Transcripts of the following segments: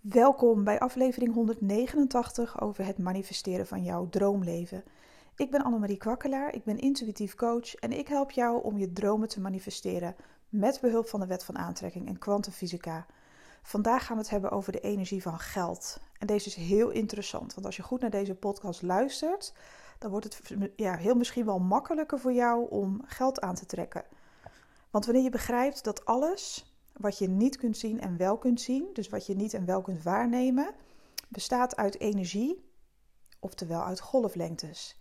Welkom bij aflevering 189 over het manifesteren van jouw droomleven. Ik ben Annemarie Kwakkelaar, ik ben intuïtief coach en ik help jou om je dromen te manifesteren met behulp van de wet van aantrekking en kwantumfysica. Vandaag gaan we het hebben over de energie van geld. En deze is heel interessant, want als je goed naar deze podcast luistert, dan wordt het ja, heel misschien wel makkelijker voor jou om geld aan te trekken. Want wanneer je begrijpt dat alles wat je niet kunt zien en wel kunt zien, dus wat je niet en wel kunt waarnemen, bestaat uit energie, oftewel uit golflengtes.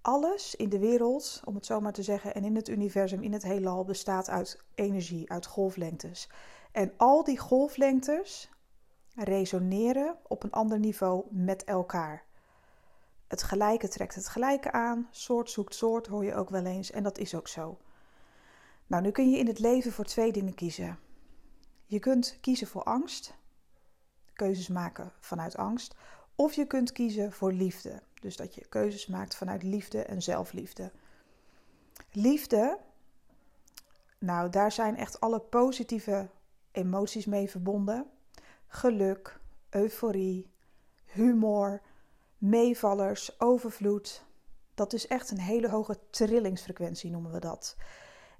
Alles in de wereld, om het zo maar te zeggen, en in het universum, in het heelal, bestaat uit energie, uit golflengtes. En al die golflengtes resoneren op een ander niveau met elkaar. Het gelijke trekt het gelijke aan, soort zoekt soort, hoor je ook wel eens, en dat is ook zo. Nou, nu kun je in het leven voor twee dingen kiezen. Je kunt kiezen voor angst, keuzes maken vanuit angst, of je kunt kiezen voor liefde. Dus dat je keuzes maakt vanuit liefde en zelfliefde. Liefde, nou, daar zijn echt alle positieve emoties mee verbonden: geluk, euforie, humor, meevallers, overvloed. Dat is echt een hele hoge trillingsfrequentie, noemen we dat.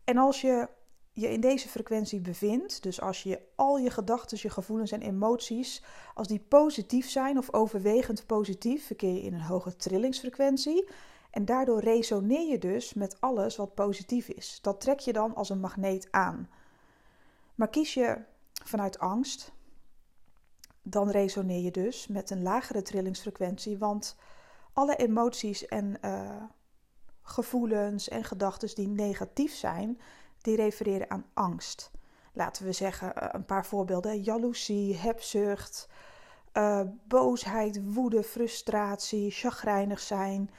En als je je in deze frequentie bevindt, dus als je al je gedachten, je gevoelens en emoties, als die positief zijn of overwegend positief, verkeer je in een hoge trillingsfrequentie. En daardoor resoneer je dus met alles wat positief is. Dat trek je dan als een magneet aan. Maar kies je vanuit angst, dan resoneer je dus met een lagere trillingsfrequentie, want alle emoties en uh, gevoelens en gedachten die negatief zijn, die refereren aan angst. Laten we zeggen eh, een paar voorbeelden: jaloezie, hebzucht, uh, boosheid, woede, frustratie, chagrijnig zijn,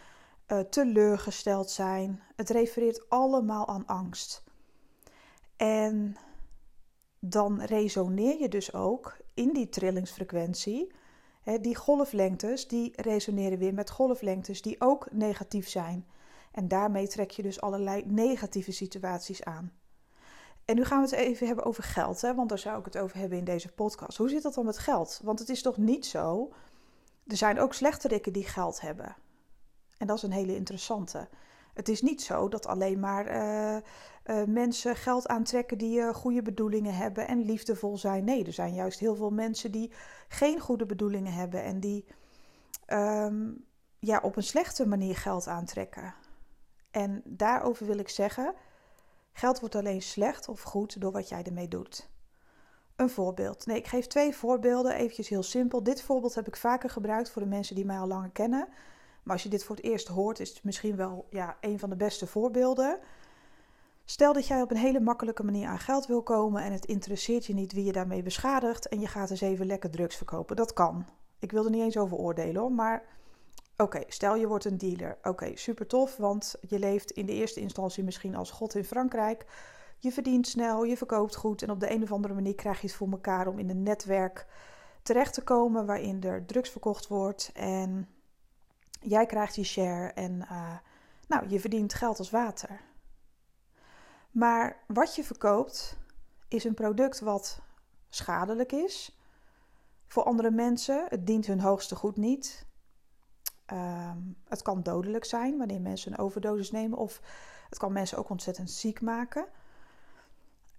uh, teleurgesteld zijn. Het refereert allemaal aan angst. En dan resoneer je dus ook in die trillingsfrequentie. Hè, die golflengtes die resoneren weer met golflengtes die ook negatief zijn. En daarmee trek je dus allerlei negatieve situaties aan. En nu gaan we het even hebben over geld, hè? want daar zou ik het over hebben in deze podcast. Hoe zit dat dan met geld? Want het is toch niet zo. Er zijn ook slechterikken die geld hebben. En dat is een hele interessante. Het is niet zo dat alleen maar uh, uh, mensen geld aantrekken die uh, goede bedoelingen hebben en liefdevol zijn. Nee, er zijn juist heel veel mensen die geen goede bedoelingen hebben en die um, ja, op een slechte manier geld aantrekken. En daarover wil ik zeggen: geld wordt alleen slecht of goed door wat jij ermee doet. Een voorbeeld. Nee, ik geef twee voorbeelden, eventjes heel simpel. Dit voorbeeld heb ik vaker gebruikt voor de mensen die mij al langer kennen. Maar als je dit voor het eerst hoort, is het misschien wel ja, een van de beste voorbeelden. Stel dat jij op een hele makkelijke manier aan geld wil komen en het interesseert je niet wie je daarmee beschadigt en je gaat eens even lekker drugs verkopen. Dat kan. Ik wil er niet eens over oordelen hoor, maar Oké, stel je wordt een dealer. Oké, super tof, want je leeft in de eerste instantie misschien als God in Frankrijk. Je verdient snel, je verkoopt goed en op de een of andere manier krijg je het voor elkaar om in een netwerk terecht te komen waarin er drugs verkocht wordt en jij krijgt je share en uh, nou, je verdient geld als water. Maar wat je verkoopt is een product wat schadelijk is voor andere mensen. Het dient hun hoogste goed niet. Um, het kan dodelijk zijn wanneer mensen een overdosis nemen, of het kan mensen ook ontzettend ziek maken.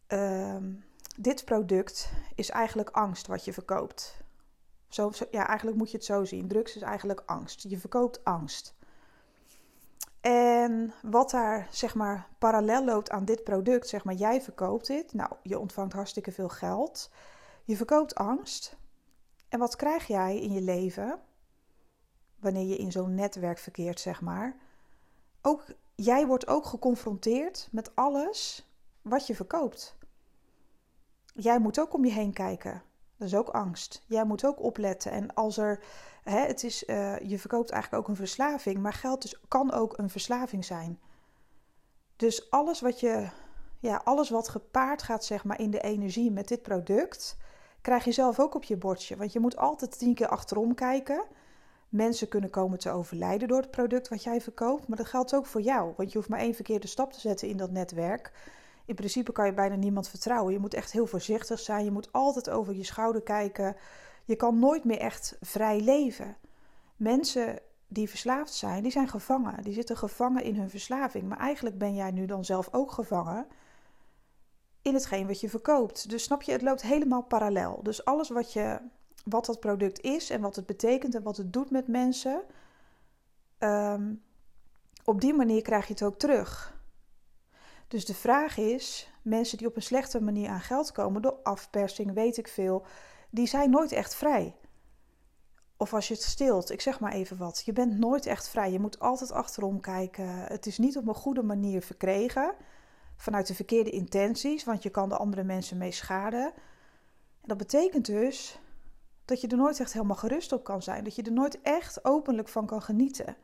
Um, dit product is eigenlijk angst wat je verkoopt. Zo, ja, eigenlijk moet je het zo zien. Drugs is eigenlijk angst. Je verkoopt angst. En wat daar zeg maar parallel loopt aan dit product, zeg maar jij verkoopt dit. Nou, je ontvangt hartstikke veel geld. Je verkoopt angst. En wat krijg jij in je leven? Wanneer je in zo'n netwerk verkeert, zeg maar. Ook, jij wordt ook geconfronteerd met alles wat je verkoopt. Jij moet ook om je heen kijken. Dat is ook angst. Jij moet ook opletten. En als er, hè, het is, uh, je verkoopt eigenlijk ook een verslaving, maar geld kan ook een verslaving zijn. Dus alles wat je, ja, alles wat gepaard gaat, zeg maar, in de energie met dit product, krijg je zelf ook op je bordje. Want je moet altijd tien keer achterom kijken mensen kunnen komen te overlijden door het product wat jij verkoopt. Maar dat geldt ook voor jou. Want je hoeft maar één verkeerde stap te zetten in dat netwerk. In principe kan je bijna niemand vertrouwen. Je moet echt heel voorzichtig zijn. Je moet altijd over je schouder kijken. Je kan nooit meer echt vrij leven. Mensen die verslaafd zijn, die zijn gevangen. Die zitten gevangen in hun verslaving. Maar eigenlijk ben jij nu dan zelf ook gevangen in hetgeen wat je verkoopt. Dus snap je, het loopt helemaal parallel. Dus alles wat, je, wat dat product is en wat het betekent en wat het doet met mensen, ehm, op die manier krijg je het ook terug. Dus de vraag is: mensen die op een slechte manier aan geld komen, door afpersing, weet ik veel, die zijn nooit echt vrij. Of als je het stilt, ik zeg maar even wat. Je bent nooit echt vrij. Je moet altijd achterom kijken. Het is niet op een goede manier verkregen. Vanuit de verkeerde intenties, want je kan de andere mensen mee schaden. En dat betekent dus dat je er nooit echt helemaal gerust op kan zijn. Dat je er nooit echt openlijk van kan genieten.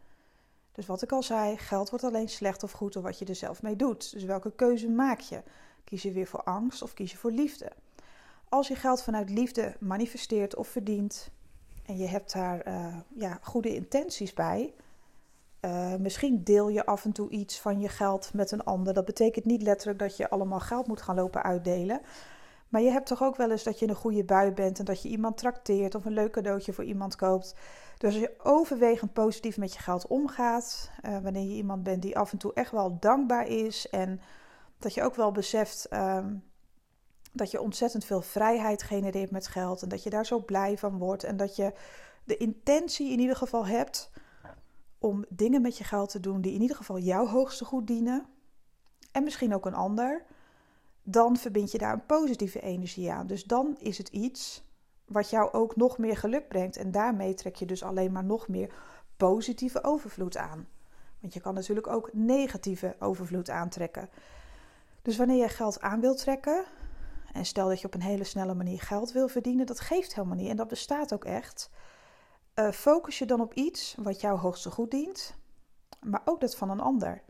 Dus wat ik al zei, geld wordt alleen slecht of goed door wat je er zelf mee doet. Dus welke keuze maak je? Kies je weer voor angst of kies je voor liefde? Als je geld vanuit liefde manifesteert of verdient en je hebt daar uh, ja, goede intenties bij, uh, misschien deel je af en toe iets van je geld met een ander. Dat betekent niet letterlijk dat je allemaal geld moet gaan lopen uitdelen. Maar je hebt toch ook wel eens dat je in een goede bui bent en dat je iemand trakteert of een leuk cadeautje voor iemand koopt. Dus als je overwegend positief met je geld omgaat, uh, wanneer je iemand bent die af en toe echt wel dankbaar is en dat je ook wel beseft um, dat je ontzettend veel vrijheid genereert met geld en dat je daar zo blij van wordt en dat je de intentie in ieder geval hebt om dingen met je geld te doen die in ieder geval jouw hoogste goed dienen en misschien ook een ander, dan verbind je daar een positieve energie aan. Dus dan is het iets wat jou ook nog meer geluk brengt en daarmee trek je dus alleen maar nog meer positieve overvloed aan. Want je kan natuurlijk ook negatieve overvloed aantrekken. Dus wanneer je geld aan wilt trekken, en stel dat je op een hele snelle manier geld wil verdienen, dat geeft helemaal niet en dat bestaat ook echt. Uh, focus je dan op iets wat jouw hoogste goed dient, maar ook dat van een ander.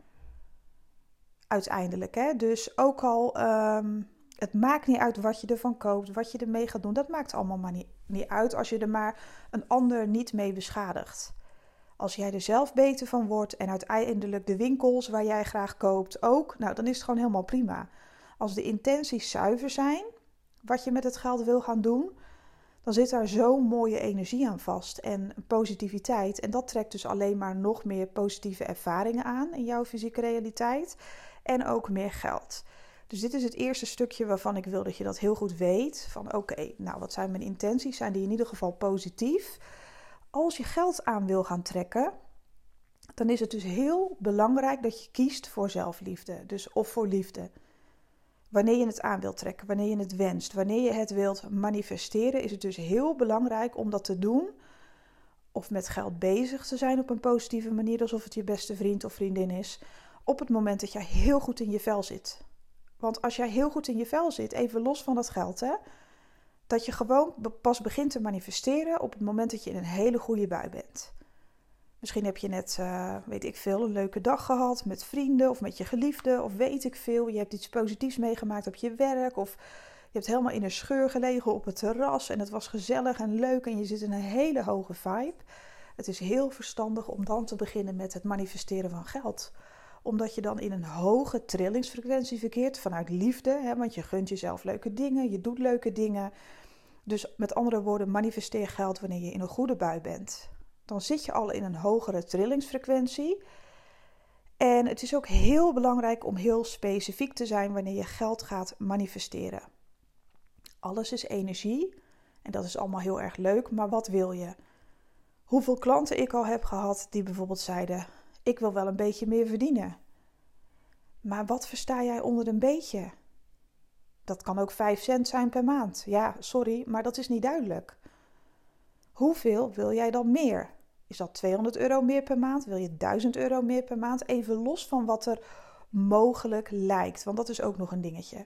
Uiteindelijk, hè? Dus ook al, um, het maakt niet uit wat je ervan koopt, wat je ermee gaat doen, dat maakt allemaal maar niet, niet uit als je er maar een ander niet mee beschadigt. Als jij er zelf beter van wordt en uiteindelijk de winkels waar jij graag koopt ook, nou dan is het gewoon helemaal prima. Als de intenties zuiver zijn, wat je met het geld wil gaan doen, dan zit daar zo'n mooie energie aan vast en positiviteit. En dat trekt dus alleen maar nog meer positieve ervaringen aan in jouw fysieke realiteit en ook meer geld. Dus dit is het eerste stukje waarvan ik wil dat je dat heel goed weet. Van oké, nou wat zijn mijn intenties? Zijn die in ieder geval positief? Als je geld aan wil gaan trekken, dan is het dus heel belangrijk dat je kiest voor zelfliefde. Dus of voor liefde wanneer je het aan wilt trekken, wanneer je het wenst, wanneer je het wilt manifesteren, is het dus heel belangrijk om dat te doen. Of met geld bezig te zijn op een positieve manier, alsof het je beste vriend of vriendin is. Op het moment dat jij heel goed in je vel zit. Want als jij heel goed in je vel zit, even los van dat geld, hè, dat je gewoon pas begint te manifesteren op het moment dat je in een hele goede bui bent. Misschien heb je net, uh, weet ik veel, een leuke dag gehad met vrienden of met je geliefde of weet ik veel. Je hebt iets positiefs meegemaakt op je werk of je hebt helemaal in een scheur gelegen op het terras en het was gezellig en leuk en je zit in een hele hoge vibe. Het is heel verstandig om dan te beginnen met het manifesteren van geld omdat je dan in een hoge trillingsfrequentie verkeert vanuit liefde. Hè, want je gunt jezelf leuke dingen, je doet leuke dingen. Dus met andere woorden, manifesteer geld wanneer je in een goede bui bent dan zit je al in een hogere trillingsfrequentie. En het is ook heel belangrijk om heel specifiek te zijn wanneer je geld gaat manifesteren. Alles is energie en dat is allemaal heel erg leuk, maar wat wil je? Hoeveel klanten ik al heb gehad die bijvoorbeeld zeiden: Ik wil wel een beetje meer verdienen. Maar wat versta jij onder een beetje? Dat kan ook 5 cent zijn per maand. Ja, sorry, maar dat is niet duidelijk. Hoeveel wil jij dan meer? Is dat 200 euro meer per maand? Wil je 1000 euro meer per maand? Even los van wat er mogelijk lijkt, want dat is ook nog een dingetje.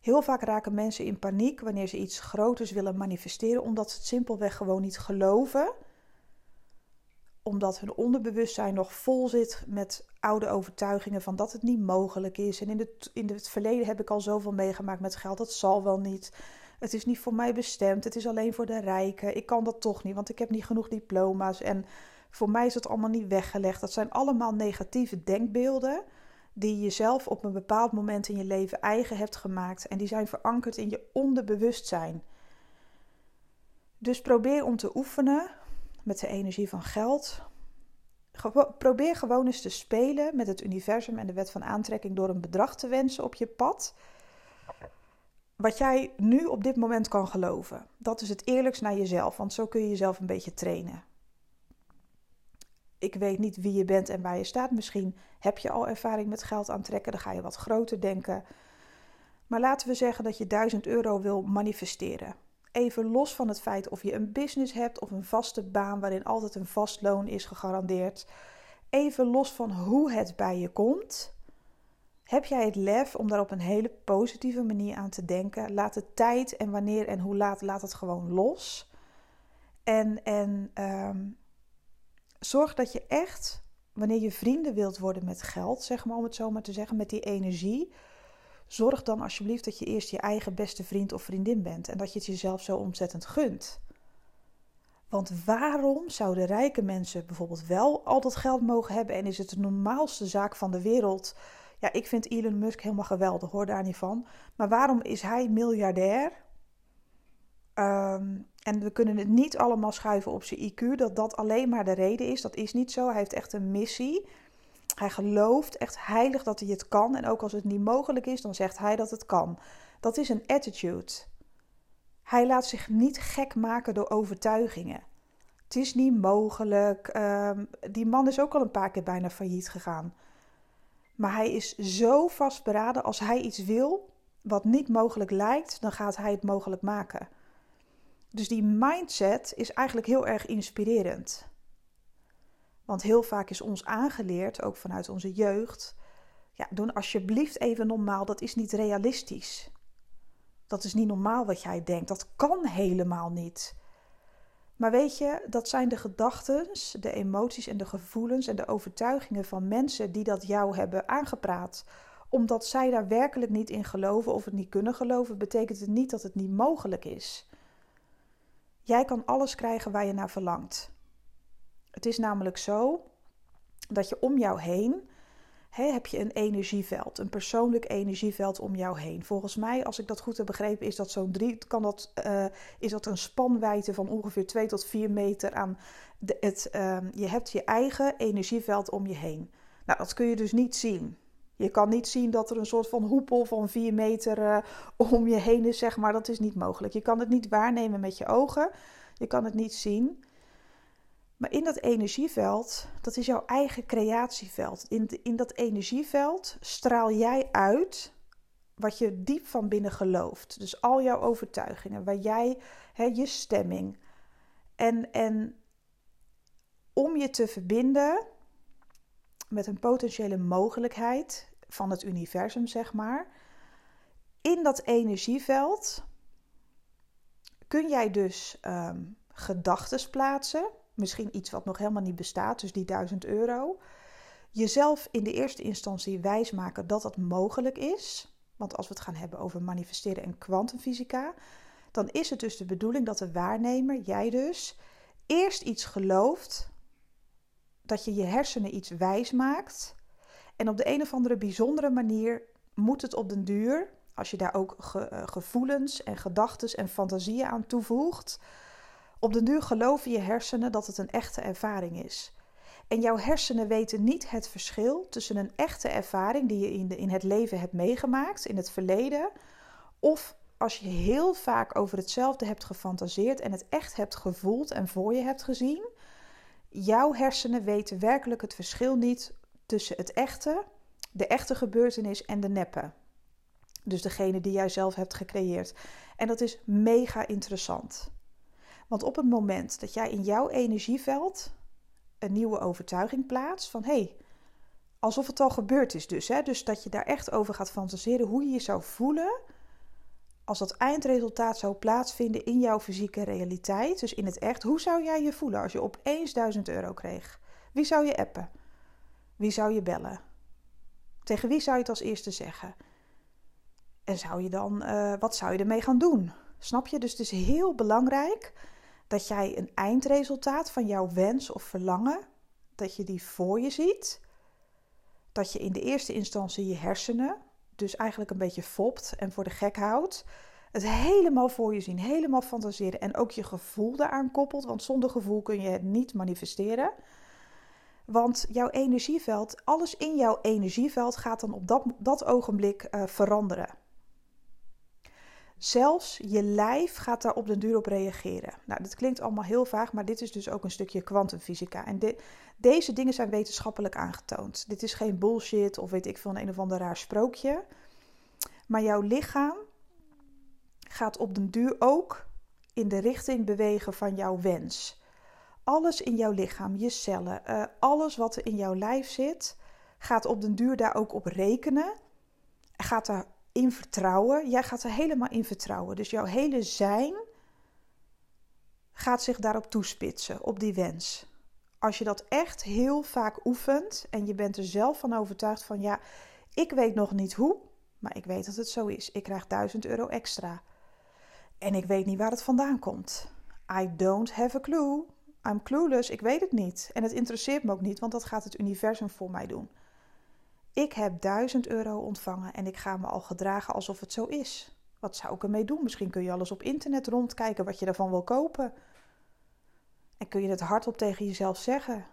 Heel vaak raken mensen in paniek wanneer ze iets groters willen manifesteren, omdat ze het simpelweg gewoon niet geloven. Omdat hun onderbewustzijn nog vol zit met oude overtuigingen van dat het niet mogelijk is. En in het, in het verleden heb ik al zoveel meegemaakt met geld, dat zal wel niet. Het is niet voor mij bestemd. Het is alleen voor de rijken. Ik kan dat toch niet, want ik heb niet genoeg diploma's. En voor mij is het allemaal niet weggelegd. Dat zijn allemaal negatieve denkbeelden die je zelf op een bepaald moment in je leven eigen hebt gemaakt en die zijn verankerd in je onderbewustzijn. Dus probeer om te oefenen met de energie van geld. probeer gewoon eens te spelen met het universum en de wet van aantrekking door een bedrag te wensen op je pad. Wat jij nu op dit moment kan geloven. Dat is het eerlijkst naar jezelf, want zo kun je jezelf een beetje trainen ik weet niet wie je bent en waar je staat. Misschien heb je al ervaring met geld aantrekken, dan ga je wat groter denken. Maar laten we zeggen dat je 1000 euro wil manifesteren. Even los van het feit of je een business hebt of een vaste baan waarin altijd een vast loon is gegarandeerd. Even los van hoe het bij je komt. Heb jij het lef om daar op een hele positieve manier aan te denken? Laat de tijd en wanneer en hoe laat, laat het gewoon los. En, en ehm, zorg dat je echt, wanneer je vrienden wilt worden met geld, zeg maar om het zo maar te zeggen, met die energie, zorg dan alsjeblieft dat je eerst je eigen beste vriend of vriendin bent en dat je het jezelf zo ontzettend gunt. Want waarom zouden rijke mensen bijvoorbeeld wel al dat geld mogen hebben en is het de normaalste zaak van de wereld? Ja, ik vind Elon Musk helemaal geweldig, hoor daar niet van. Maar waarom is hij miljardair? Um, en we kunnen het niet allemaal schuiven op zijn IQ, dat dat alleen maar de reden is. Dat is niet zo. Hij heeft echt een missie. Hij gelooft echt heilig dat hij het kan. En ook als het niet mogelijk is, dan zegt hij dat het kan. Dat is een attitude. Hij laat zich niet gek maken door overtuigingen. Het is niet mogelijk. Ehm, die man is ook al een paar keer bijna failliet gegaan. Maar hij is zo vastberaden als hij iets wil wat niet mogelijk lijkt, dan gaat hij het mogelijk maken. Dus die mindset is eigenlijk heel erg inspirerend. Want heel vaak is ons aangeleerd, ook vanuit onze jeugd, ja, doe alsjeblieft even normaal, dat is niet realistisch. Dat is niet normaal wat jij denkt, dat kan helemaal niet. Maar weet je, dat zijn de gedachten, de emoties en de gevoelens en de overtuigingen van mensen die dat jou hebben aangepraat. Omdat zij daar werkelijk niet in geloven of het niet kunnen geloven, betekent het niet dat het niet mogelijk is. Jij kan alles krijgen waar je naar verlangt. Het is namelijk zo dat je om jou heen heb je een energieveld, een persoonlijk energieveld om jou heen. Volgens mij, als ik dat goed heb begrepen, is dat zo'n drie, kan dat, uh, is dat een spanwijdte van ongeveer 2 tot 4 meter aan de, het. Uh, je hebt je eigen energieveld om je heen. Nou, dat kun je dus niet zien. Je kan niet zien dat er een soort van hoepel van 4 meter uh, om je heen is, zeg maar. Dat is niet mogelijk. Je kan het niet waarnemen met je ogen. Je kan het niet zien. Maar in dat energieveld, dat is jouw eigen creatieveld. In, in dat energieveld straal jij uit wat je diep van binnen gelooft. Dus al jouw overtuigingen, waar jij, hè, je stemming. En, en om je te verbinden met een potentiële mogelijkheid van het universum, zeg maar. In dat energieveld kun jij dus um, gedachten plaatsen. Misschien iets wat nog helemaal niet bestaat, dus die 1000 euro. Jezelf in de eerste instantie wijsmaken dat dat mogelijk is. Want als we het gaan hebben over manifesteren en kwantumfysica, dan is het dus de bedoeling dat de waarnemer, jij dus, eerst iets gelooft dat je je hersenen iets wijs maakt. En op de een of andere bijzondere manier moet het op den duur, als je daar ook eh, gevoelens en gedachten en fantasieën aan toevoegt, op den duur geloven je hersenen dat het een echte ervaring is. En jouw hersenen weten niet het verschil tussen een echte ervaring die je in, de, in het leven hebt meegemaakt, in het verleden, of als je heel vaak over hetzelfde hebt gefantaseerd en het echt hebt gevoeld en voor je hebt gezien, Jouw hersenen weten werkelijk het verschil niet tussen het echte, de echte gebeurtenis en de neppe. Dus degene die jij zelf hebt gecreëerd. En dat is mega interessant. Want op het moment dat jij in jouw energieveld een nieuwe overtuiging plaatst van hé, hey, alsof het al gebeurd is dus, hè? dus dat je daar echt over gaat fantaseren hoe je je zou voelen als dat eindresultaat zou plaatsvinden in jouw fysieke realiteit, dus in het echt, hoe zou jij je voelen als je opeens 1000 euro kreeg? Wie zou je appen? Wie zou je bellen? Tegen wie zou je het als eerste zeggen? En zou je dan, uh, wat zou je ermee gaan doen? Snap je? Dus het is heel belangrijk dat jij een eindresultaat van jouw wens of verlangen, dat je die voor je ziet dat je in de eerste instantie je hersenen, dus eigenlijk een beetje fopt en voor de gek houdt. Het helemaal voor je zien, helemaal fantaseren en ook je gevoel daaraan koppelt, want zonder gevoel kun je het niet manifesteren. Want jouw energieveld, alles in jouw energieveld gaat dan op dat, dat ogenblik uh, veranderen. Zelfs je lijf gaat daar op den duur op reageren. Nou, dit klinkt allemaal heel vaag, maar dit is dus ook een stukje kwantumfysica. En de, deze dingen zijn wetenschappelijk aangetoond. Dit is geen bullshit of weet ik veel, een of ander raar sprookje. Maar jouw lichaam gaat op den duur ook in de richting bewegen van jouw wens. Alles in jouw lichaam, je cellen, uh, alles wat er in jouw lijf zit, gaat op den duur daar ook op rekenen. Gaat daar in vertrouwen. Jij gaat er helemaal in vertrouwen. Dus jouw hele zijn gaat zich daarop toespitsen, op die wens. Als je dat echt heel vaak oefent en je bent er zelf van overtuigd van ja, ik weet nog niet hoe, maar ik weet dat het zo is. Ik krijg 1000 euro extra. En ik weet niet waar het vandaan komt. I don't have a clue. I'm clueless. Ik weet het niet. En het interesseert me ook niet, want dat gaat het universum voor mij doen. Ik heb 1000 euro ontvangen en ik ga me al gedragen alsof het zo is. Wat zou ik ermee doen? Misschien kun je alles op internet rondkijken wat je daarvan wil kopen. En kun je het hardop tegen jezelf zeggen: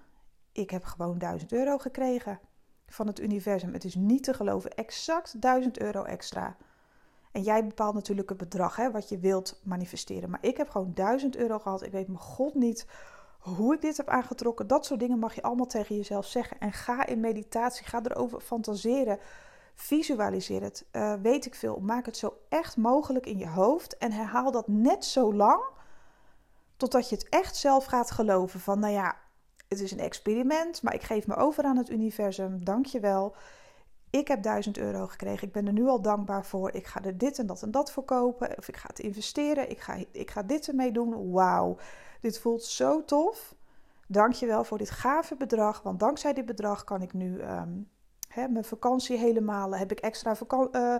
Ik heb gewoon 1000 euro gekregen van het universum. Het is niet te geloven, exact 1000 euro extra. En jij bepaalt natuurlijk het bedrag hè, wat je wilt manifesteren. Maar ik heb gewoon 1000 euro gehad. Ik weet mijn god niet hoe ik dit heb aangetrokken. Dat soort dingen mag je allemaal tegen jezelf zeggen. En ga in meditatie, ga erover fantaseren. Visualiseer het, uh, weet ik veel. Maak het zo echt mogelijk in je hoofd. En herhaal dat net zo lang totdat je het echt zelf gaat geloven. Van nou ja, het is een experiment, maar ik geef me over aan het universum. Dank je wel. Ik heb 1000 euro gekregen. Ik ben er nu al dankbaar voor. Ik ga er dit en dat en dat voor kopen. Of ik ga het investeren. Ik ga, ik ga dit ermee doen. Wauw. Dit voelt zo tof. Dank je wel voor dit gave bedrag. Want dankzij dit bedrag kan ik nu um, hè, mijn vakantie helemaal. Heb ik extra uh,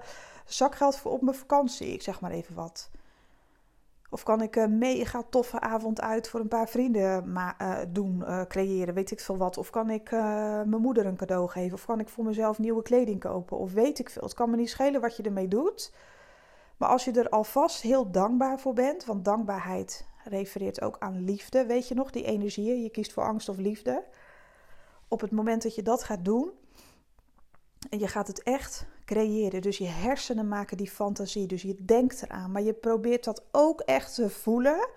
zakgeld voor op mijn vakantie. Ik zeg maar even wat. Of kan ik een mega toffe avond uit voor een paar vrienden uh, doen, creëren, weet ik veel wat. Of kan ik mijn moeder een cadeau geven. Of kan ik voor mezelf nieuwe kleding kopen. Of weet ik veel. Het kan me niet schelen wat je ermee doet. Maar als je er alvast heel dankbaar voor bent, want dankbaarheid refereert ook aan liefde. Weet je nog, die energieën, je kiest voor angst of liefde. Op het moment dat je dat gaat doen en je gaat het echt creëren, dus je hersenen maken die fantasie, dus je denkt eraan, maar je probeert dat ook echt te voelen,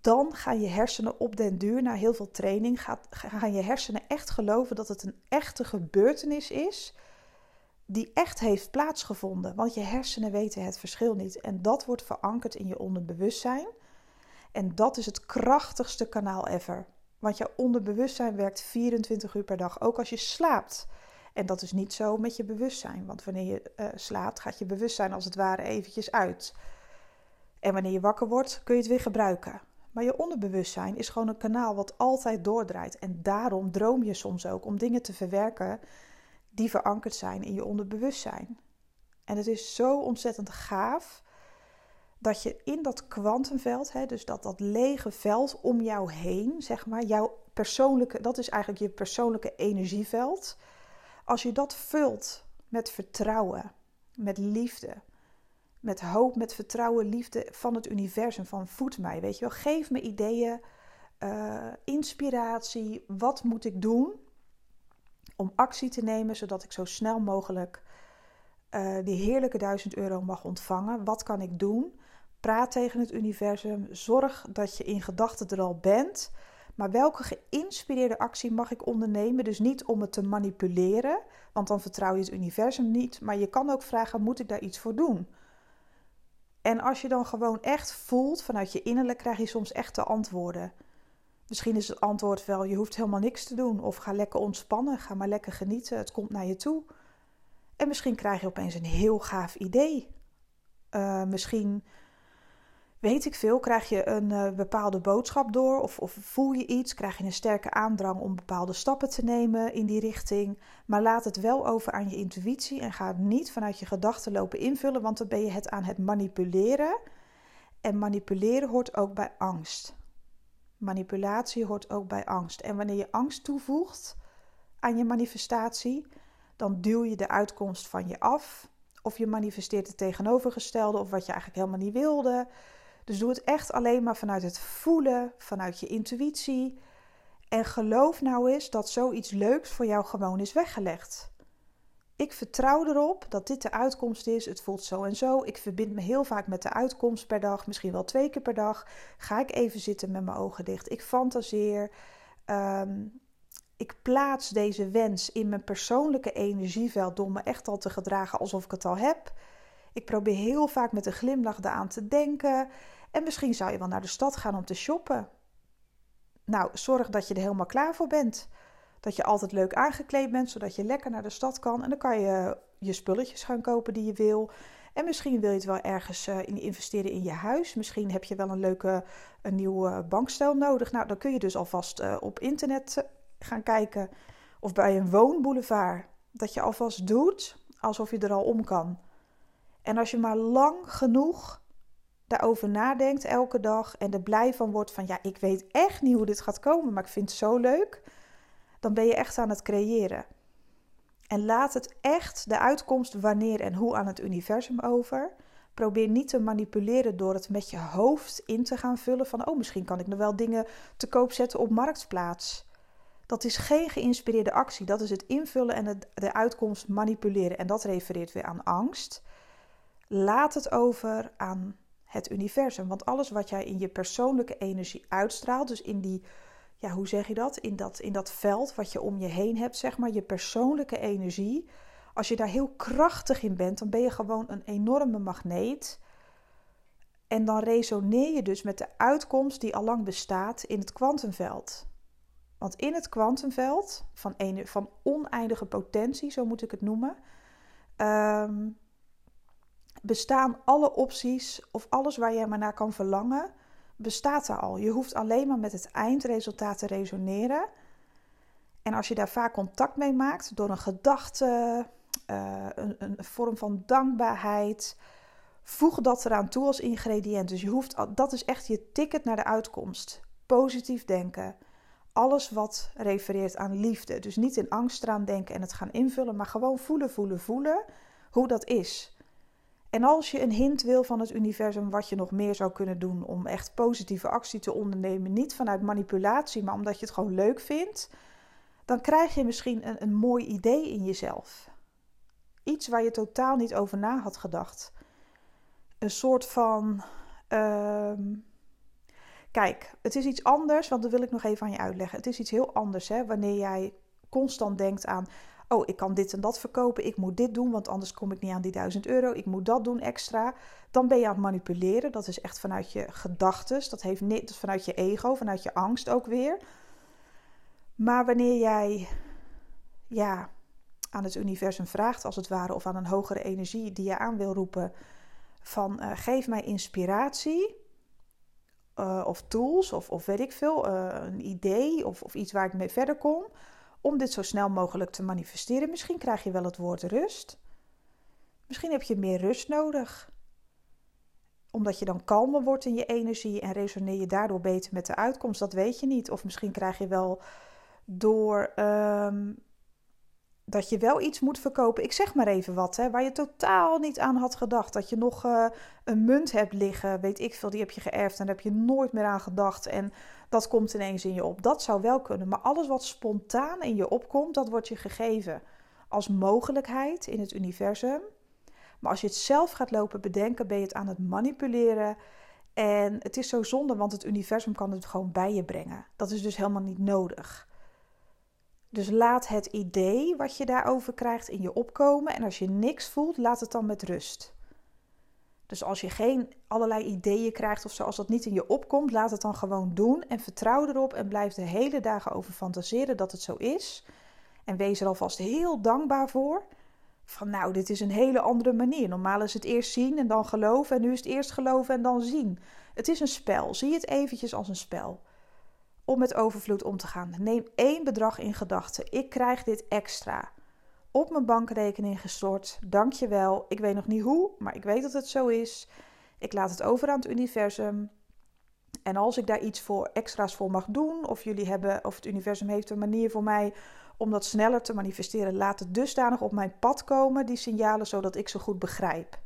dan gaan je hersenen op den duur, na heel veel training, gaan je hersenen echt geloven dat het een echte gebeurtenis is die echt heeft plaatsgevonden. Want je hersenen weten het verschil niet. En dat wordt verankerd in je onderbewustzijn. En dat is het krachtigste kanaal ever. Want jouw onderbewustzijn werkt 24 uur per dag, ook als je slaapt. En dat is niet zo met je bewustzijn. Want wanneer je uh, slaapt, gaat je bewustzijn als het ware eventjes uit. En wanneer je wakker wordt, kun je het weer gebruiken. Maar je onderbewustzijn is gewoon een kanaal wat altijd doordraait. En daarom droom je soms ook om dingen te verwerken die verankerd zijn in je onderbewustzijn. En het is zo ontzettend gaaf dat je in dat kwantumveld, dus dat, dat lege veld om jou heen, zeg maar, jouw persoonlijke, dat is eigenlijk je persoonlijke energieveld. Als je dat vult met vertrouwen, met liefde, met hoop, met vertrouwen, liefde van het universum, van voed mij, weet je wel, geef me ideeën, uh, inspiratie, wat moet ik doen om actie te nemen, zodat ik zo snel mogelijk uh, die heerlijke 1000 euro mag ontvangen. Wat kan ik doen? Praat tegen het universum. Zorg dat je in gedachten er al bent. Maar welke geïnspireerde actie mag ik ondernemen? Dus niet om het te manipuleren, want dan vertrouw je het universum niet. Maar je kan ook vragen: moet ik daar iets voor doen? En als je dan gewoon echt voelt vanuit je innerlijk, krijg je soms echte antwoorden. Misschien is het antwoord wel: je hoeft helemaal niks te doen. Of ga lekker ontspannen, ga maar lekker genieten. Het komt naar je toe. En misschien krijg je opeens een heel gaaf idee. Uh, misschien weet ik veel, krijg je een uh, bepaalde boodschap door of, of, voel je iets, krijg je een sterke aandrang om bepaalde stappen te nemen in die richting. Maar laat het wel over aan je intuïtie en ga het niet vanuit je gedachten lopen invullen, want dan ben je het aan het manipuleren. En manipuleren hoort ook bij angst. Manipulatie hoort ook bij angst. En wanneer je angst toevoegt aan je manifestatie, dan duw je de uitkomst van je af. Of je manifesteert het tegenovergestelde of wat je eigenlijk helemaal niet wilde. Dus doe het echt alleen maar vanuit het voelen, vanuit je intuïtie. En geloof nou eens dat zoiets leuks voor jou gewoon is weggelegd. Ik vertrouw erop dat dit de uitkomst is. Het voelt zo en zo. Ik verbind me heel vaak met de uitkomst per dag, misschien wel twee keer per dag. Ga ik even zitten met mijn ogen dicht. Ik fantaseer. Ehm, ik plaats deze wens in mijn persoonlijke energieveld door me echt al te gedragen alsof ik het al heb. Ik probeer heel vaak met een glimlach eraan te denken. En misschien zou je wel naar de stad gaan om te shoppen. Nou, zorg dat je er helemaal klaar voor bent. Dat je altijd leuk aangekleed bent, zodat je lekker naar de stad kan. En dan kan je je spulletjes gaan kopen die je wil. En misschien wil je het wel ergens uh, in investeren in je huis. Misschien heb je wel een leuke een nieuw bankstel nodig. Nou, dan kun je dus alvast uh, op internet eh, gaan kijken. Of bij een woonboulevard. Dat je alvast doet alsof je er al om kan. En als je maar lang genoeg daarover nadenkt elke dag en er blij van wordt van ja, ik weet echt niet hoe dit gaat komen, maar ik vind het zo leuk, dan ben je echt aan het creëren. En laat het echt de uitkomst wanneer en hoe aan het universum over. Probeer niet te manipuleren door het met je hoofd in te gaan vullen van oh, misschien kan ik nog wel dingen te koop zetten op marktplaats. Dat is geen geïnspireerde actie. Dat is het invullen en de uitkomst manipuleren. En dat refereert weer aan angst. Laat het over aan het universum. Want alles wat jij in je persoonlijke energie uitstraalt, dus in die, ja, hoe zeg je dat? In dat, in dat veld wat je om je heen hebt, zeg maar, je persoonlijke energie. Als je daar heel krachtig in bent, dan ben je gewoon een enorme magneet. En dan resoneer je dus met de uitkomst die al lang bestaat in het kwantumveld. Want in het kwantumveld van, van oneindige potentie, zo moet ik het noemen, um, bestaan alle opties of alles waar jij maar naar kan verlangen, bestaat er al. Je hoeft alleen maar met het eindresultaat te resoneren. En als je daar vaak contact mee maakt door een gedachte, uh, een, een, vorm van dankbaarheid, voeg dat eraan toe als ingrediënt. Dus je hoeft, dat is echt je ticket naar de uitkomst. Positief denken. Alles wat refereert aan liefde. Dus niet in angst eraan denken en het gaan invullen, maar gewoon voelen, voelen, voelen hoe dat is. En als je een hint wil van het universum wat je nog meer zou kunnen doen om echt positieve actie te ondernemen, niet vanuit manipulatie, maar omdat je het gewoon leuk vindt, dan krijg je misschien een, een mooi idee in jezelf. Iets waar je totaal niet over na had gedacht. Een soort van. Ehm, kijk, het is iets anders, want dat wil ik nog even aan je uitleggen. Het is iets heel anders hè, wanneer jij constant denkt aan oh, ik kan dit en dat verkopen, ik moet dit doen, want anders kom ik niet aan die 1000 euro, ik moet dat doen extra. Dan ben je aan het manipuleren. Dat is echt vanuit je gedachten, dat, heeft niet, vanuit je ego, vanuit je angst ook weer. Maar wanneer jij ja, aan het universum vraagt, als het ware, of aan een hogere energie die je aan wil roepen, van uh, geef mij inspiratie. Uh, of tools, of, of weet ik veel, uh, een idee of, of iets waar ik mee verder kom om dit zo snel mogelijk te manifesteren. Misschien krijg je wel het woord rust. Misschien heb je meer rust nodig. Omdat je dan kalmer wordt in je energie en resoneer je daardoor beter met de uitkomst. Dat weet je niet. Of misschien krijg je wel door um, dat je wel iets moet verkopen. Ik zeg maar even wat, hè, waar je totaal niet aan had gedacht. Dat je nog uh, een munt hebt liggen, weet ik veel, die heb je geërfd en daar heb je nooit meer aan gedacht. En dat komt ineens in je op. Dat zou wel kunnen. Maar alles wat spontaan in je opkomt, dat wordt je gegeven als mogelijkheid in het universum. Maar als je het zelf gaat lopen bedenken, ben je het aan het manipuleren. En het is zo zonde, want het universum kan het gewoon bij je brengen. Dat is dus helemaal niet nodig. Dus laat het idee wat je daarover krijgt in je opkomen. En als je niks voelt, laat het dan met rust. Dus als je geen allerlei ideeën krijgt of zo, als dat niet in je opkomt, laat het dan gewoon doen en vertrouw erop en blijf de hele dagen over fantaseren dat het zo is. En wees er alvast heel dankbaar voor. Van nou, dit is een hele andere manier. Normaal is het eerst zien en dan geloven en nu is het eerst geloven en dan zien. Het is een spel. Zie het eventjes als een spel om met overvloed om te gaan. Neem één bedrag in gedachten. Ik krijg dit extra op mijn bankrekening gestort. Dank je wel. Ik weet nog niet hoe, maar ik weet dat het zo is. Ik laat het over aan het universum. En als ik daar iets voor extra's voor mag doen, of jullie hebben, of het universum heeft een manier voor mij om dat sneller te manifesteren. Laat het dusdanig op mijn pad komen, die signalen, zodat ik ze goed begrijp.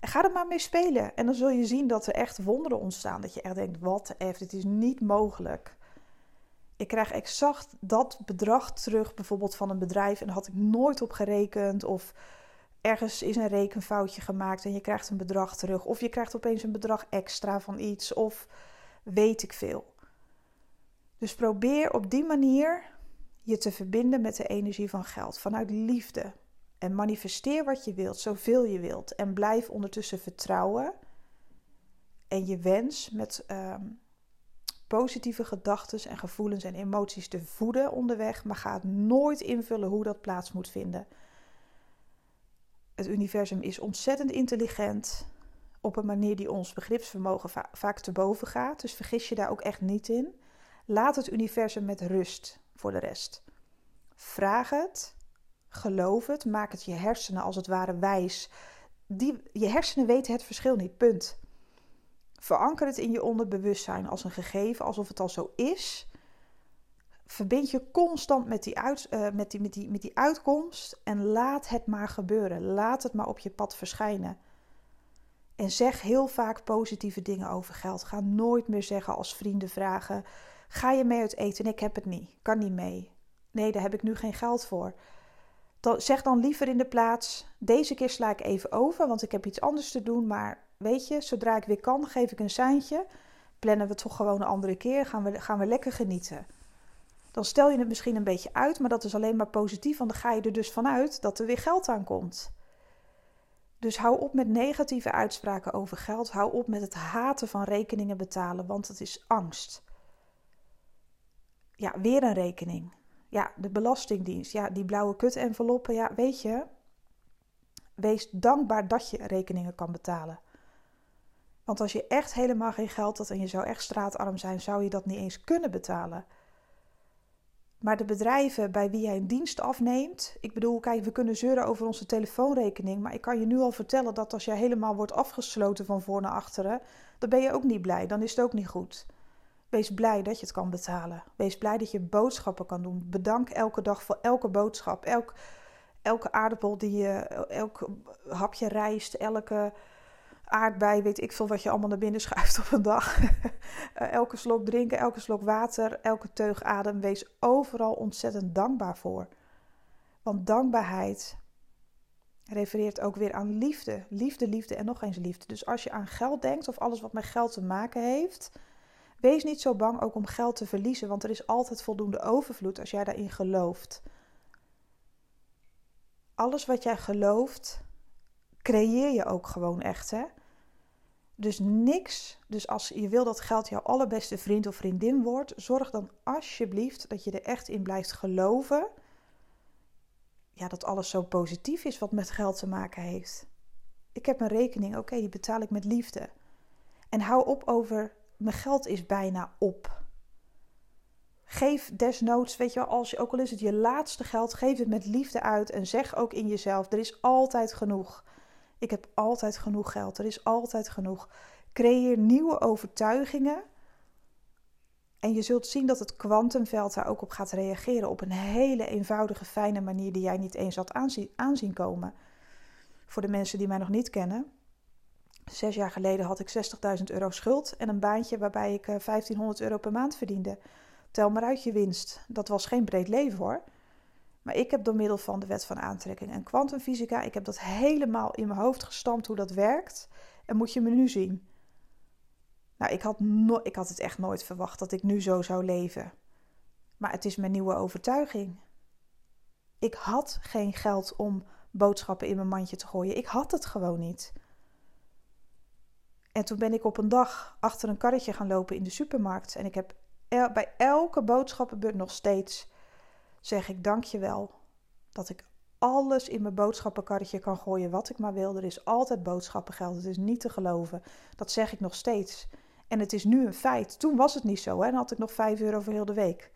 En ga er maar mee spelen. En dan zul je zien dat er echt wonderen ontstaan. Dat je echt denkt, wat F, dit is niet mogelijk. Ik krijg exact dat bedrag terug, bijvoorbeeld van een bedrijf. En daar had ik nooit op gerekend. Of ergens is een rekenfoutje gemaakt en je krijgt een bedrag terug. Of je krijgt opeens een bedrag extra van iets. Of weet ik veel. Dus probeer op die manier je te verbinden met de energie van geld. Vanuit liefde. En manifesteer wat je wilt, zoveel je wilt. En blijf ondertussen vertrouwen. En je wens met ehm, positieve gedachten en gevoelens en emoties te voeden onderweg. Maar ga het nooit invullen hoe dat plaats moet vinden. Het universum is ontzettend intelligent. Op een manier die ons begripsvermogen vaak te boven gaat. Dus vergis je daar ook echt niet in. Laat het universum met rust voor de rest. Vraag het Geloof het, maak het je hersenen als het ware wijs. Die, je hersenen weten het verschil niet, punt. Veranker het in je onderbewustzijn als een gegeven, alsof het al zo is. Verbind je constant met die, uit, uh, met, die, met, die, uitkomst en laat het maar gebeuren. Laat het maar op je pad verschijnen. En zeg heel vaak positieve dingen over geld. Ga nooit meer zeggen als vrienden vragen: Ga je mee uit eten? Ik heb het niet. Kan niet mee. Nee, daar heb ik nu geen geld voor zeg dan liever in de plaats: deze keer sla ik even over, want ik heb iets anders te doen. Maar weet je, zodra ik weer kan, geef ik een seintje. Plannen we toch gewoon een andere keer. Gaan we, gaan we lekker genieten. Dan stel je het misschien een beetje uit, maar dat is alleen maar positief, want dan ga je er dus vanuit dat er weer geld aankomt. Dus hou op met negatieve uitspraken over geld. Hou op met het haten van rekeningen betalen, want het is angst. Ja, weer een rekening. Ja, de Belastingdienst. Ja, die blauwe kut-enveloppen. Ja, weet je, wees dankbaar dat je rekeningen kan betalen. Want als je echt helemaal geen geld had en je zou echt straatarm zijn, zou je dat niet eens kunnen betalen. Maar de bedrijven bij wie jij een dienst afneemt. Ik bedoel, kijk, we kunnen zeuren over onze telefoonrekening. Maar ik kan je nu al vertellen dat als jij helemaal wordt afgesloten van voor naar achteren. dan ben je ook niet blij. Dan is het ook niet goed. Wees blij dat je het kan betalen. Wees blij dat je boodschappen kan doen. Bedank elke dag voor elke boodschap. Elk, elke aardappel die je, elk hapje rijst, elke aardbei, weet ik veel wat je allemaal naar binnen schuift op een dag. Eh, elke slok drinken, elke slok water, elke teug adem. Wees overal ontzettend dankbaar voor. Want dankbaarheid refereert ook weer aan liefde. Liefde, liefde en nog eens liefde. Dus als je aan geld denkt of alles wat met geld te maken heeft Wees niet zo bang ook om geld te verliezen, want er is altijd voldoende overvloed als jij daarin gelooft. Alles wat jij gelooft, creëer je ook gewoon echt, hè? Dus niks. Dus als je wil dat geld jouw allerbeste vriend of vriendin wordt, zorg dan alsjeblieft dat je er echt in blijft geloven. Ja, dat alles zo positief is wat met geld te maken heeft. Ik heb een rekening, oké, die betaal ik met liefde. En hou op over mijn geld is bijna op. Geef desnoods, weet je wel, als je, ook al is het je laatste geld, geef het met liefde uit en zeg ook in jezelf: er is altijd genoeg. Ik heb altijd genoeg geld. Er is altijd genoeg. Creëer nieuwe overtuigingen. En je zult zien dat het kwantumveld daar ook op gaat reageren. Op een hele eenvoudige, fijne manier die jij niet eens had aanzien, komen. Voor de mensen die mij nog niet kennen. Zes jaar geleden had ik 60.000 euro schuld en een baantje waarbij ik 1500 eh, euro per maand verdiende. Tel maar uit je winst. Dat was geen breed leven hoor. Maar ik heb door middel van de wet van aantrekking en kwantumfysica, ik heb dat helemaal in mijn hoofd gestampt hoe dat werkt. En moet je me nu zien. Nou, ik had, no ik had het echt nooit verwacht dat ik nu zo zou leven. Maar het is mijn nieuwe overtuiging. Ik had geen geld om boodschappen in mijn mandje te gooien. Ik had het gewoon niet. En toen ben ik op een dag achter een karretje gaan lopen in de supermarkt. En ik heb bij elke boodschappenbeurt nog steeds zeg ik dankjewel dat ik alles in mijn boodschappenkarretje kan gooien wat ik maar wil. Er is altijd boodschappengeld. Het is niet te geloven. Dat zeg ik nog steeds. En het is nu een feit. Toen was het niet zo. Hè? Dan had ik nog 5 euro voor heel de week.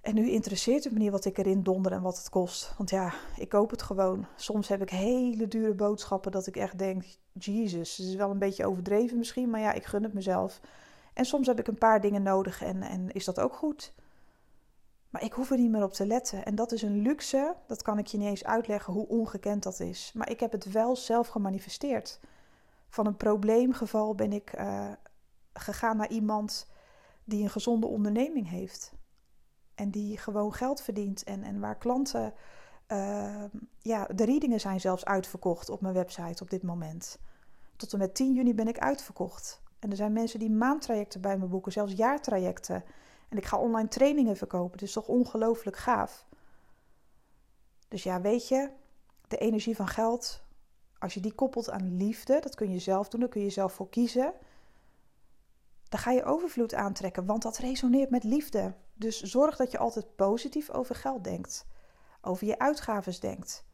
En nu interesseert het me niet wat ik erin donder en wat het kost. Want ja, ik koop het gewoon. Soms heb ik hele dure boodschappen dat ik echt denk: Jezus, het is wel een beetje overdreven misschien, maar ja, ik gun het mezelf. En soms heb ik een paar dingen nodig en, en is dat ook goed. Maar ik hoef er niet meer op te letten. En dat is een luxe. Dat kan ik je niet eens uitleggen hoe ongekend dat is. Maar ik heb het wel zelf gemanifesteerd. Van een probleemgeval ben ik uh, gegaan naar iemand die een gezonde onderneming heeft. En die gewoon geld verdient. En, en waar klanten. Uh, ja, de readingen zijn zelfs uitverkocht op mijn website op dit moment. Tot en met 10 juni ben ik uitverkocht. En er zijn mensen die maandtrajecten bij me boeken, zelfs jaartrajecten. En ik ga online trainingen verkopen. Dus toch ongelooflijk gaaf. Dus ja, weet je, de energie van geld, als je die koppelt aan liefde, dat kun je zelf doen, daar kun je zelf voor kiezen. Dan ga je overvloed aantrekken, want dat resoneert met liefde. Dus zorg dat je altijd positief over geld denkt, over je uitgaven denkt.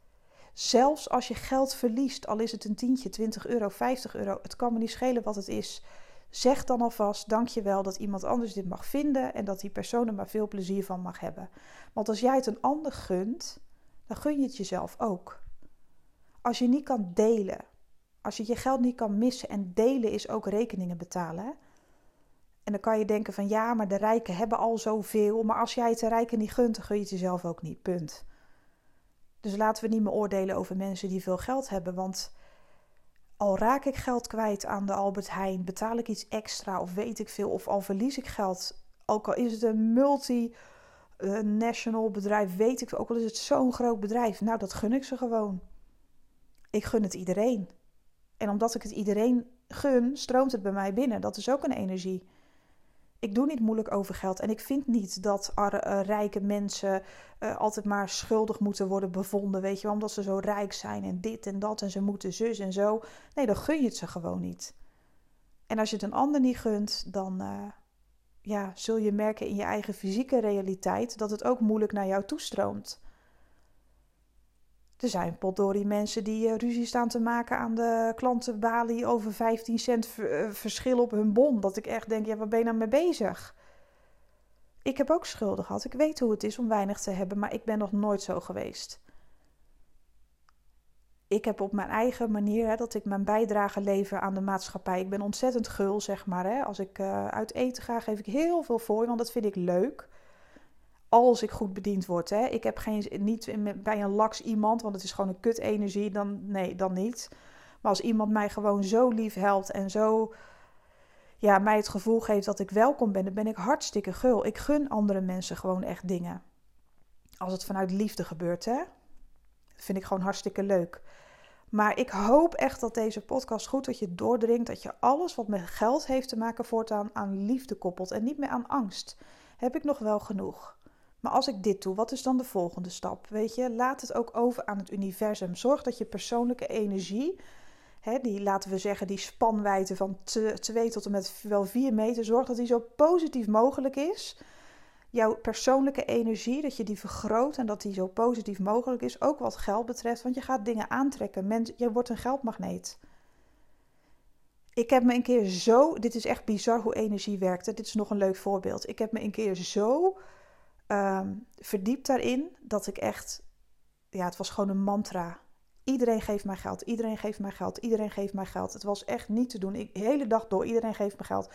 Zelfs als je geld verliest, al is het een tientje, 20 euro, 50 euro, het kan me niet schelen wat het is. Zeg dan alvast dankjewel dat iemand anders dit mag vinden en dat die persoon er maar veel plezier van mag hebben. Want als jij het een ander gunt, dan gun je het jezelf ook. Als je niet kan delen, als je je geld niet kan missen en delen is ook rekeningen betalen. En dan kan je denken van ja, maar de rijken hebben al zoveel, maar als jij het de rijken niet gunt, dan gun je het jezelf ook niet. Punt. Dus laten we niet meer oordelen over mensen die veel geld hebben, want al raak ik geld kwijt aan de Albert Heijn, betaal ik iets extra of weet ik veel, of al verlies ik geld, ook al is het een multinational bedrijf, weet ik, ook al is het zo'n groot bedrijf, nou dat gun ik ze gewoon. Ik gun het iedereen. En omdat ik het iedereen gun, stroomt het bij mij binnen. Dat is ook een energie. Ik doe niet moeilijk over geld. En ik vind niet dat uh, rijke mensen uh, altijd maar schuldig moeten worden bevonden. Weet je omdat ze zo rijk zijn en dit en dat en ze moeten zus en zo. Nee, dan gun je het ze gewoon niet. En als je het een ander niet gunt, dan uh, ja, zul je merken in je eigen fysieke realiteit dat het ook moeilijk naar jou toestroomt. Er zijn potdorie mensen die uh, ruzie staan te maken aan de klantenbalie over 15 cent uh, verschil op hun bon. Dat ik echt denk, ja, waar ben je nou mee bezig? Ik heb ook schulden gehad. Ik weet hoe het is om weinig te hebben, maar ik ben nog nooit zo geweest. Ik heb op mijn eigen manier hè, dat ik mijn bijdrage lever aan de maatschappij. Ik ben ontzettend gul, zeg maar. Hè. Als ik uh, uit eten ga, geef ik heel veel voor, want dat vind ik leuk als ik goed bediend word. Hè. Ik heb geen, niet bij een laks iemand, want het is gewoon een kut energie, dan, nee, dan niet. Maar als iemand mij gewoon zo lief helpt en zo ja, mij het gevoel geeft dat ik welkom ben, dan ben ik hartstikke gul. Ik gun andere mensen gewoon echt dingen. Als het vanuit liefde gebeurt, hè. Dat vind ik gewoon hartstikke leuk. Maar ik hoop echt dat deze podcast goed dat je doordringt. Dat je alles wat met geld heeft te maken voortaan aan liefde koppelt. En niet meer aan angst. Heb ik nog wel genoeg? Maar als ik dit doe, wat is dan de volgende stap? Weet je, laat het ook over aan het universum. Zorg dat je persoonlijke energie, hè, die laten we zeggen, die spanwijdte van 2 tot en met wel 4 meter, zorg dat die zo positief mogelijk is. Jouw persoonlijke energie, dat je die vergroot en dat die zo positief mogelijk is, ook wat geld betreft, want je gaat dingen aantrekken. Mens, je wordt een geldmagneet. Ik heb me een keer zo, dit is echt bizar hoe energie werkt. Dit is nog een leuk voorbeeld. Ik heb me een keer zo um, verdiept daarin dat ik echt, ja, het was gewoon een mantra. Iedereen geeft mij geld, iedereen geeft mij geld, iedereen geeft mij geld. Het was echt niet te doen. Ik, de hele dag door, iedereen geeft me geld.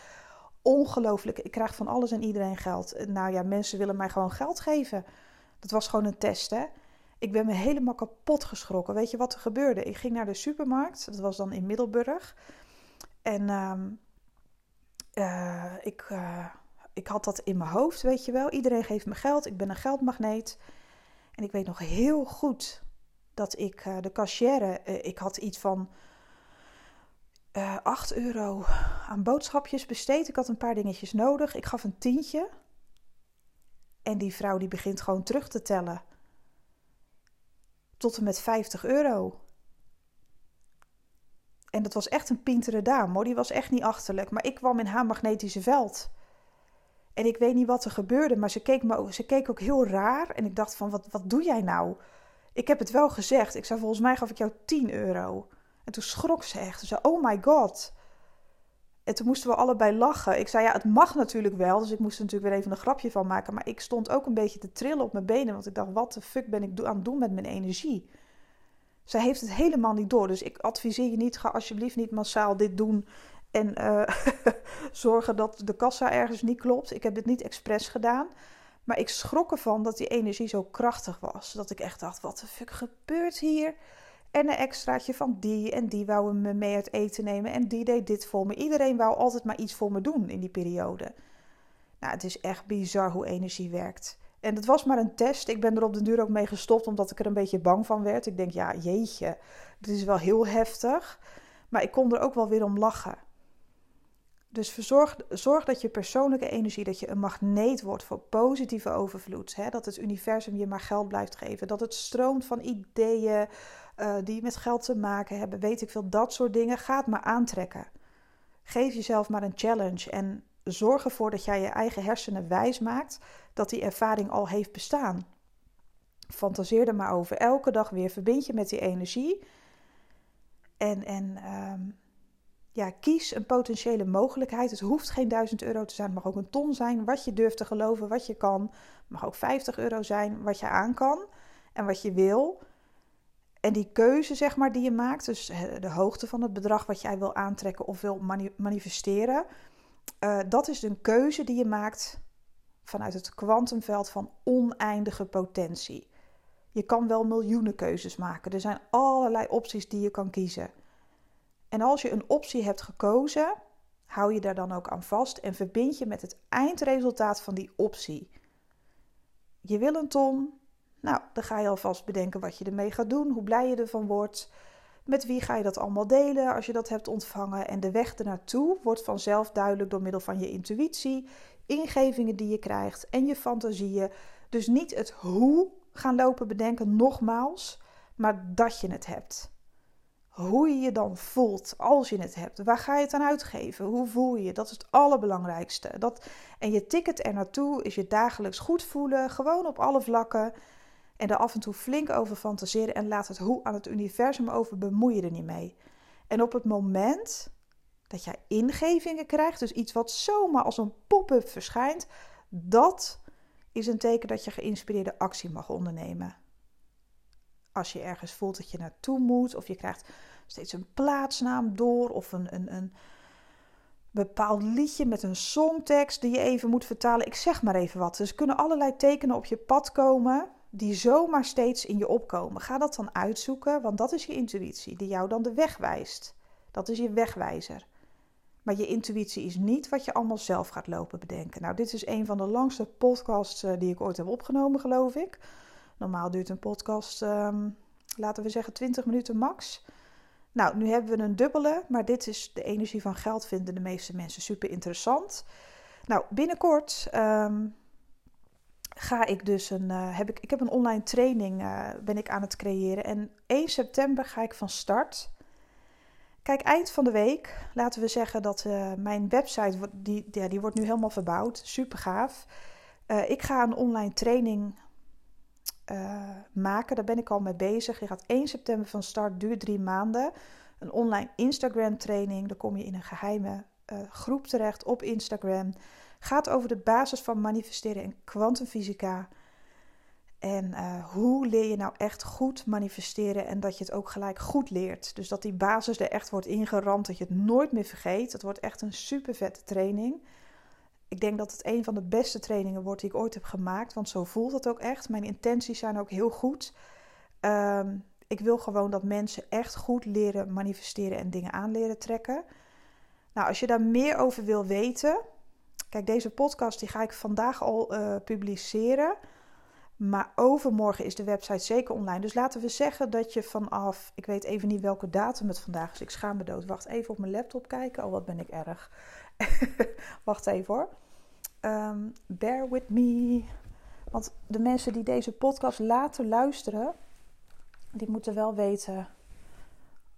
Ongelooflijk. Ik krijg van alles en iedereen geld. Nou ja, mensen willen mij gewoon geld geven. Dat was gewoon een test, hè. Ik ben me helemaal kapot geschrokken. Weet je wat er gebeurde? Ik ging naar de supermarkt. Dat was dan in Middelburg. En um, uh, ik... Uh, ik had dat in mijn hoofd, weet je wel. Iedereen geeft me geld, ik ben een geldmagneet. En ik weet nog heel goed dat ik uh, de cashier, uh, ik had iets van uh, eh, 8 euro aan boodschapjes besteed. Ik had een paar dingetjes nodig. Ik gaf een tientje. En die vrouw die begint gewoon terug te tellen. Tot en met 50 euro. En dat was echt een pintere dame hoor. Die was echt niet achterlijk. Maar ik kwam in haar magnetische veld. En ik weet niet wat er gebeurde, maar ze keek, me, ze keek ook heel raar. En ik dacht van, wat, wat doe jij nou? Ik heb het wel gezegd. Ik zei, volgens mij gaf ik jou 10 euro. En toen schrok ze echt. Ze zei, oh my god. En toen moesten we allebei lachen. Ik zei, ja, het mag natuurlijk wel. Dus ik moest er natuurlijk weer even een grapje van maken. Maar ik stond ook een beetje te trillen op mijn benen. Want ik dacht, wat de fuck ben ik aan het doen met mijn energie? Zij heeft het helemaal niet door. Dus ik adviseer je niet, ga alsjeblieft niet massaal dit doen en uh, zorgen dat de kassa ergens niet klopt. Ik heb dit niet expres gedaan. Maar ik schrok ervan dat die energie zo krachtig was. Dat ik echt dacht, wat de fuck gebeurt hier? En een extraatje van die en die wou me mee uit eten nemen. En die deed dit voor me. Iedereen wou altijd maar iets voor me doen in die periode. Nou, het is echt bizar hoe energie werkt. En het was maar een test. Ik ben er op de duur ook mee gestopt omdat ik er een beetje bang van werd. Ik denk, ja, jeetje, dit is wel heel heftig. Maar ik kon er ook wel weer om lachen. Dus verzorg, zorg dat je persoonlijke energie, dat je een magneet wordt voor positieve overvloed. Hè? Dat het universum je maar geld blijft geven. Dat het stroomt van ideeën uh, die met geld te maken hebben. Weet ik veel, dat soort dingen. Ga maar aantrekken. Geef jezelf maar een challenge. En zorg ervoor dat jij je eigen hersenen wijs maakt dat die ervaring al heeft bestaan. Fantaseer er maar over. Elke dag weer verbind je met die energie. En, en ehm, ja, kies een potentiële mogelijkheid. Het hoeft geen 1000 euro te zijn, het mag ook een ton zijn. Wat je durft te geloven, wat je kan. Het mag ook 50 euro zijn, wat je aan kan en wat je wil. En die keuze, zeg maar, die je maakt, dus de hoogte van het bedrag wat jij wil aantrekken of wil manifesteren, uh, dat is een keuze die je maakt vanuit het kwantumveld van oneindige potentie. Je kan wel miljoenen keuzes maken. Er zijn allerlei opties die je kan kiezen. En als je een optie hebt gekozen, hou je daar dan ook aan vast en verbind je met het eindresultaat van die optie. Je wil een ton. Nou, dan ga je alvast bedenken wat je ermee gaat doen, hoe blij je ervan wordt. Met wie ga je dat allemaal delen als je dat hebt ontvangen? En de weg ernaartoe wordt vanzelf duidelijk door middel van je intuïtie, ingevingen die je krijgt en je fantasieën. Dus niet het hoe gaan lopen bedenken, nogmaals, maar dat je het hebt. Hoe je je dan voelt als je het hebt. Waar ga je het aan uitgeven? Hoe voel je je? Dat is het allerbelangrijkste. Dat, en je ticket er naartoe is je dagelijks goed voelen, gewoon op alle vlakken. En er af en toe flink over fantaseren en laat het hoe aan het universum over, bemoei je er niet mee. En op het moment dat jij ingevingen krijgt, dus iets wat zomaar als een pop-up verschijnt, dat is een teken dat je geïnspireerde actie mag ondernemen. Als je ergens voelt dat je naartoe moet, of je krijgt steeds een plaatsnaam door, of een, een, een bepaald liedje met een songtekst die je even moet vertalen. Ik zeg maar even wat. Dus er kunnen allerlei tekenen op je pad komen die zomaar steeds in je opkomen. Ga dat dan uitzoeken, want dat is je intuïtie die jou dan de weg wijst. Dat is je wegwijzer. Maar je intuïtie is niet wat je allemaal zelf gaat lopen bedenken. Nou, dit is een van de langste podcasts eh, die ik ooit heb opgenomen, geloof ik. Normaal duurt een podcast, ehm, laten we zeggen, 20 minuten max. Nou, nu hebben we een dubbele, maar dit is de energie van geld vinden de meeste mensen super interessant. Nou, binnenkort ehm, ga ik dus een, uh, heb ik, ik heb een online training uh, ben ik aan het creëren. En 1 september ga ik van start. Kijk, eind van de week, laten we zeggen dat uh, mijn website, die, ja, die wordt nu helemaal verbouwd. Super gaaf. ik ga een online training maken. Daar ben ik al mee bezig. Je gaat 1 september van start, duurt drie maanden. Een online Instagram training. Dan kom je in een geheime groep terecht op Instagram gaat over de basis van manifesteren en kwantumfysica. En uh, hoe leer je nou echt goed manifesteren en dat je het ook gelijk goed leert. Dus dat die basis er echt wordt ingeramd, dat je het nooit meer vergeet. Het wordt echt een super vette training. Ik denk dat het een van de beste trainingen wordt die ik ooit heb gemaakt, want zo voelt het ook echt. Mijn intenties zijn ook heel goed. Um, ik wil gewoon dat mensen echt goed leren manifesteren en dingen aan leren trekken. Nou, als je daar meer over wil weten, Kijk, deze podcast die ga ik vandaag al uh, publiceren. Maar overmorgen is de website zeker online. Dus laten we zeggen dat je vanaf, ik weet even niet welke datum het vandaag is. Ik schaam me dood. Wacht even op mijn laptop kijken. Oh, wat ben ik erg. Wacht even hoor. Um, bear with me. Want de mensen die deze podcast later luisteren, die moeten wel weten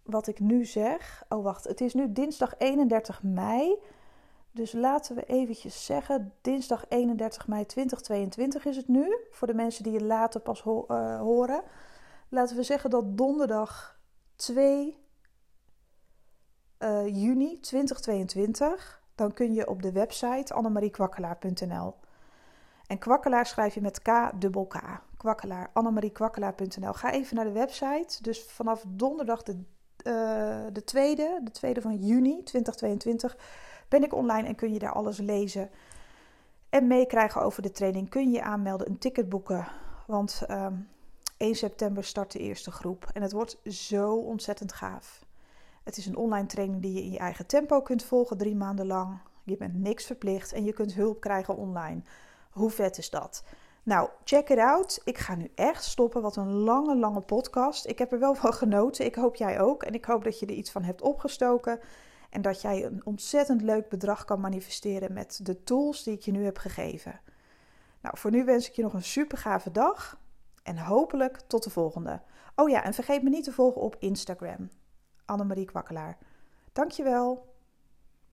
wat ik nu zeg. Oh, wacht. Het is nu dinsdag 31 mei. Dus laten we eventjes zeggen, dinsdag 31 mei 2022 is het nu. Voor de mensen die het later pas eh, horen. Laten we zeggen dat donderdag 2 uh, eh, juni 2022. Dan kun je op de website annemariekwakkelaar.nl. En kwakkelaar schrijf je met K-dubbel-K. Kwakkelaar, annemariekwakkelaar.nl. Ga even naar de website. Dus vanaf donderdag de, uh, de tweede, de tweede van juni 2022 ben ik online en kun je daar alles lezen. en meekrijgen over de training, kun je aanmelden, een ticket boeken. Want um, ehm, 1 september start de eerste groep en het wordt zo ontzettend gaaf. Het is een online training die je in je eigen tempo kunt volgen, drie maanden lang. Je bent niks verplicht en je kunt hulp krijgen online. Hoe vet is dat? Nou, check it out. Ik ga nu echt stoppen. Wat een lange, lange podcast. Ik heb er wel van genoten. Ik hoop jij ook. En ik hoop dat je er iets van hebt opgestoken. En dat jij een ontzettend leuk bedrag kan manifesteren met de tools die ik je nu heb gegeven. Nou, voor nu wens ik je nog een super gave dag. En hopelijk tot de volgende. Oh ja, en vergeet me niet te volgen op Instagram. Annemarie Kwakkelaar. Dankjewel.